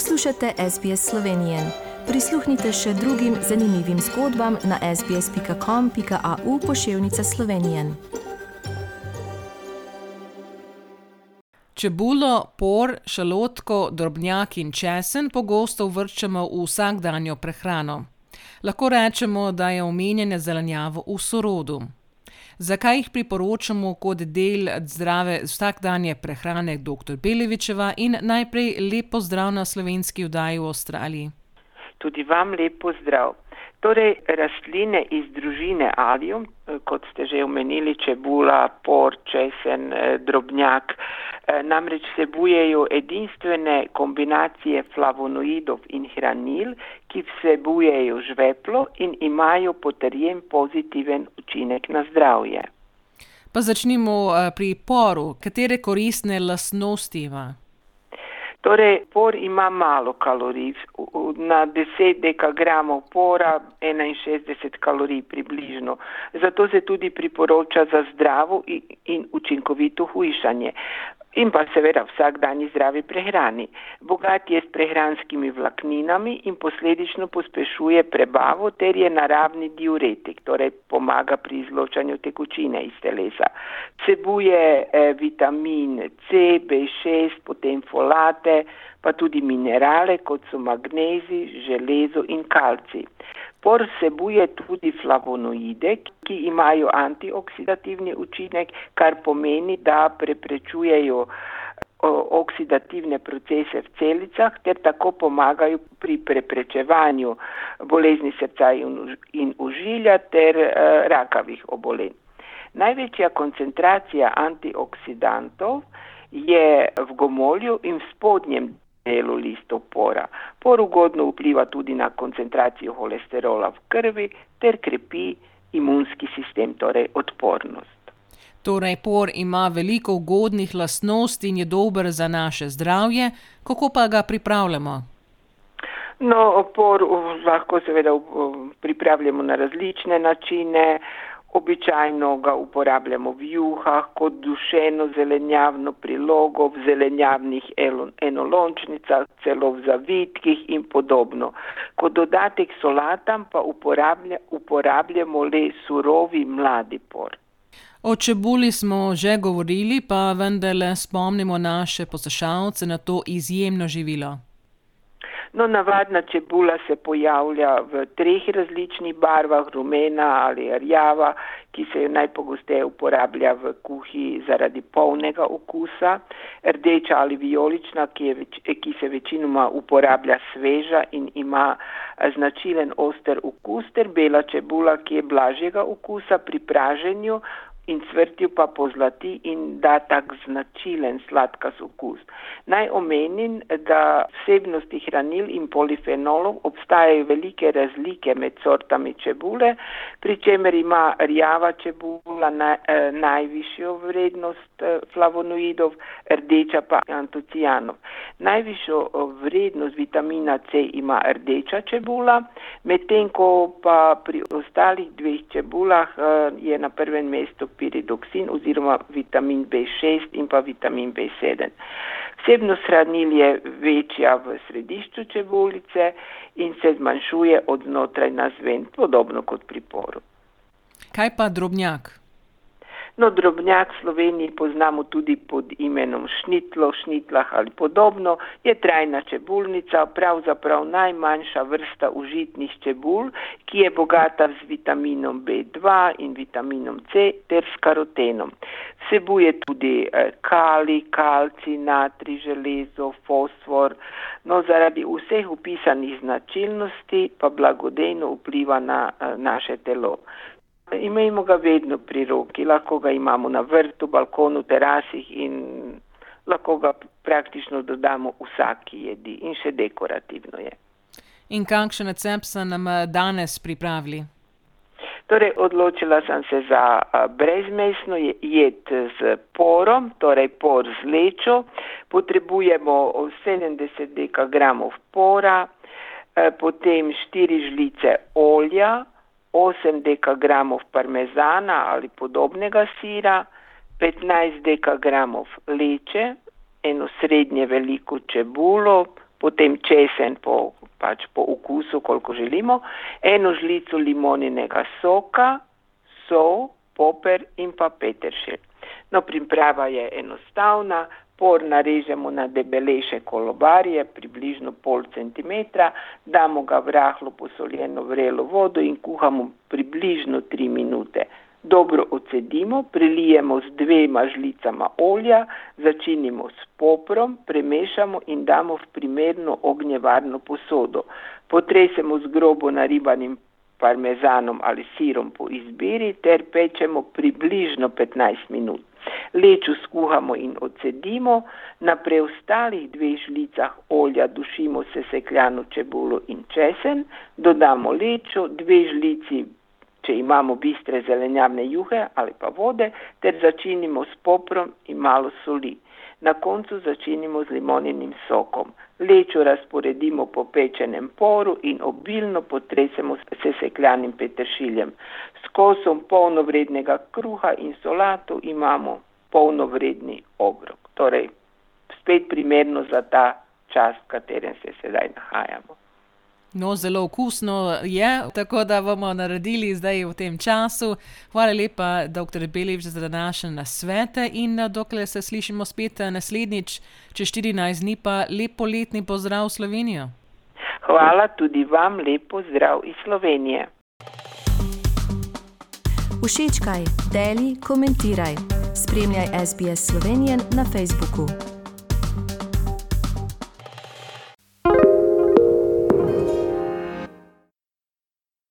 Poslušate SBS Slovenije. Prisluhnite še drugim zanimivim zgodbam na sbsp.com.au pošiljka Slovenije. Čebulo, por, šalotko, drobnjak in česen pogosto uvrščamo v vsakdanjo prehrano. Lahko rečemo, da je omenjena zelenjava v sorodu. Zakaj jih priporočamo kot del zdrave vsakdanje prehrane, doktor Belevičeva, in najprej lep pozdrav na slovenski oddaji v Avstraliji. Tudi vam lep pozdrav. Torej, rastline iz družine Alium, kot ste že omenili, čebula, por, česen, drobnjak, namreč vsebujejo edinstvene kombinacije flavonoidov in hranil, ki vsebujejo žveplo in imajo potrjen pozitiven učinek na zdravje. Pa začnimo pri poru. Katere koristne lastnosti ima? Torej, por ima malo kalorij. Na deset dekagramov pora enainšestdeset kalorij približno. Zato se tudi priporoča za zdravo in učinkovito hujšanje. In pa seveda vsakdanji zdravi prehrani. Bogat je s prehranskimi vlakninami in posledično pospešuje prebavo ter je naravni diuretik, torej pomaga pri izločanju tekočine iz telesa. Vsebuje vitamin C, B6, potem folate, pa tudi minerale, kot so magnezij, železo in kalcij. Por vsebuje tudi flavonoide, ki imajo antioksidativni učinek, kar pomeni, da preprečujejo oksidativne procese v celicah ter tako pomagajo pri preprečevanju bolezni srca in ožilja ter rakavih obolenj. Največja koncentracija antioksidantov je v gomolju in v spodnjem delu listov pora. Por ugodno vpliva tudi na koncentracijo holesterola v krvi ter krepi imunski sistem, torej odpornost. Torej por ima veliko ugodnih lastnosti in je dober za naše zdravje. Kako pa ga pripravljamo? No, por lahko seveda pripravljamo na različne načine. Običajno ga uporabljamo v juhah kot dušeno zelenjavno prilogo, v zelenjavnih enolončnicah, celo v zavitkih in podobno. Kot dodatek solatam pa uporabljamo le surovi mladi por. O čebuli smo že govorili, pa vendarle spomnimo naše poslušalce na to izjemno živilo. No, navadna čebula se pojavlja v treh različnih barvah, rumena ali rjava, ki se najpogosteje uporablja v kuhinji zaradi polnega okusa. Rdeča ali vijolična, ki je ki se večinoma uporablja sveža in ima značilen oster okus, ter bela čebula, ki je blažjega okusa pri praženju in cvrtju pa pozlati in da tak značilen sladkast okus. Naj omenim, da vsebnosti hranil in polifenolov obstajajo velike razlike med sortami čebule, pri čemer ima rjava čebula najvišjo vrednost flavonoidov, rdeča pa antocianov. Najvišjo vrednost vitamina C ima rdeča čebula, medtem ko pa pri ostalih dveh čebulah je na prvem mestu piridoksin oziroma vitamin Bšest in pa vitamin Bsedem. Vsebnost hranil je večja v središču čebulice in se zmanjšuje od znotraj navzven, podobno kot pri poru. Kaj pa drobnjak? No, drobnjak v Sloveniji poznamo tudi pod imenom šnitlo, šnitlah ali podobno. Je trajna čebulnica, pravzaprav najmanjša vrsta užitnih čebul, ki je bogata z vitaminom Bdva in vitaminom C ter s karotenom. Vsebuje tudi kalij, kalcij, natrij, železo, fosfor. No, zaradi vseh opisanih značilnosti pa blagodejno vpliva na naše telo. Imejmo ga vedno pri roki, lahko ga imamo na vrtu, balkonu, terasah in lahko ga praktično dodamo vsaki jedi in še dekorativno je. In kakšen recept ste nam danes pripravili? Torej, odločila sem se za brezmesno jed s porom, torej por z lečo. Potrebujemo sedemdeset dekagramov pora, potem štiri žlice olja, osem dekagramov parmezana ali podobnega sira, petnajst dekagramov leče, eno srednje veliko čebulo, potem česen po, pač po okusu, koliko želimo, eno žlico limoninega soka, sol, poper in pa peteršilj. No, priprava je enostavna, por narežemo na debelejše kolobarje, približno pol centimetra, damo ga v rahlo posoljeno vrelo vodo in kuhamo približno 3 minute. Dobro ocedimo, prelijemo z dvema žlicama olja, začinimo s poprom, premešamo in damo v primerno ognjevarno posodo. Potresemo z grobo naribanim parmezanom ali sirom po izbiri ter pečemo približno 15 minut. Lečo skuhamo in odcedimo, na preostalih dveh žlicah olja dušimo sesekljano čebulo in česen, dodamo lečo, dve žlici, če imamo bistre zelenjavne juhe ali pa vode, ter začinimo s poprom in malo soli. Na koncu začinimo z limoninim sokom. Lečo razporedimo po pečenem poru in obilno potresemo s sesekljanim peteršiljem. S kosom polnovrednega kruha in solato imamo polnovredni obrok. Torej, spet primerno za ta čas, v katerem se sedaj nahajamo. No, zelo okusno je, tako da bomo naredili zdaj v tem času. Hvala lepa, dr. Belevič, za današnje nasvete in dokler se slišimo spet naslednjič, čez 14 dni, pa lepo letni pozdrav v Slovenijo. Hvala tudi vam, lepo zdrav iz Slovenije. Všečkaj, deli, komentiraj. Spremljaj SBS Slovenijo na Facebooku.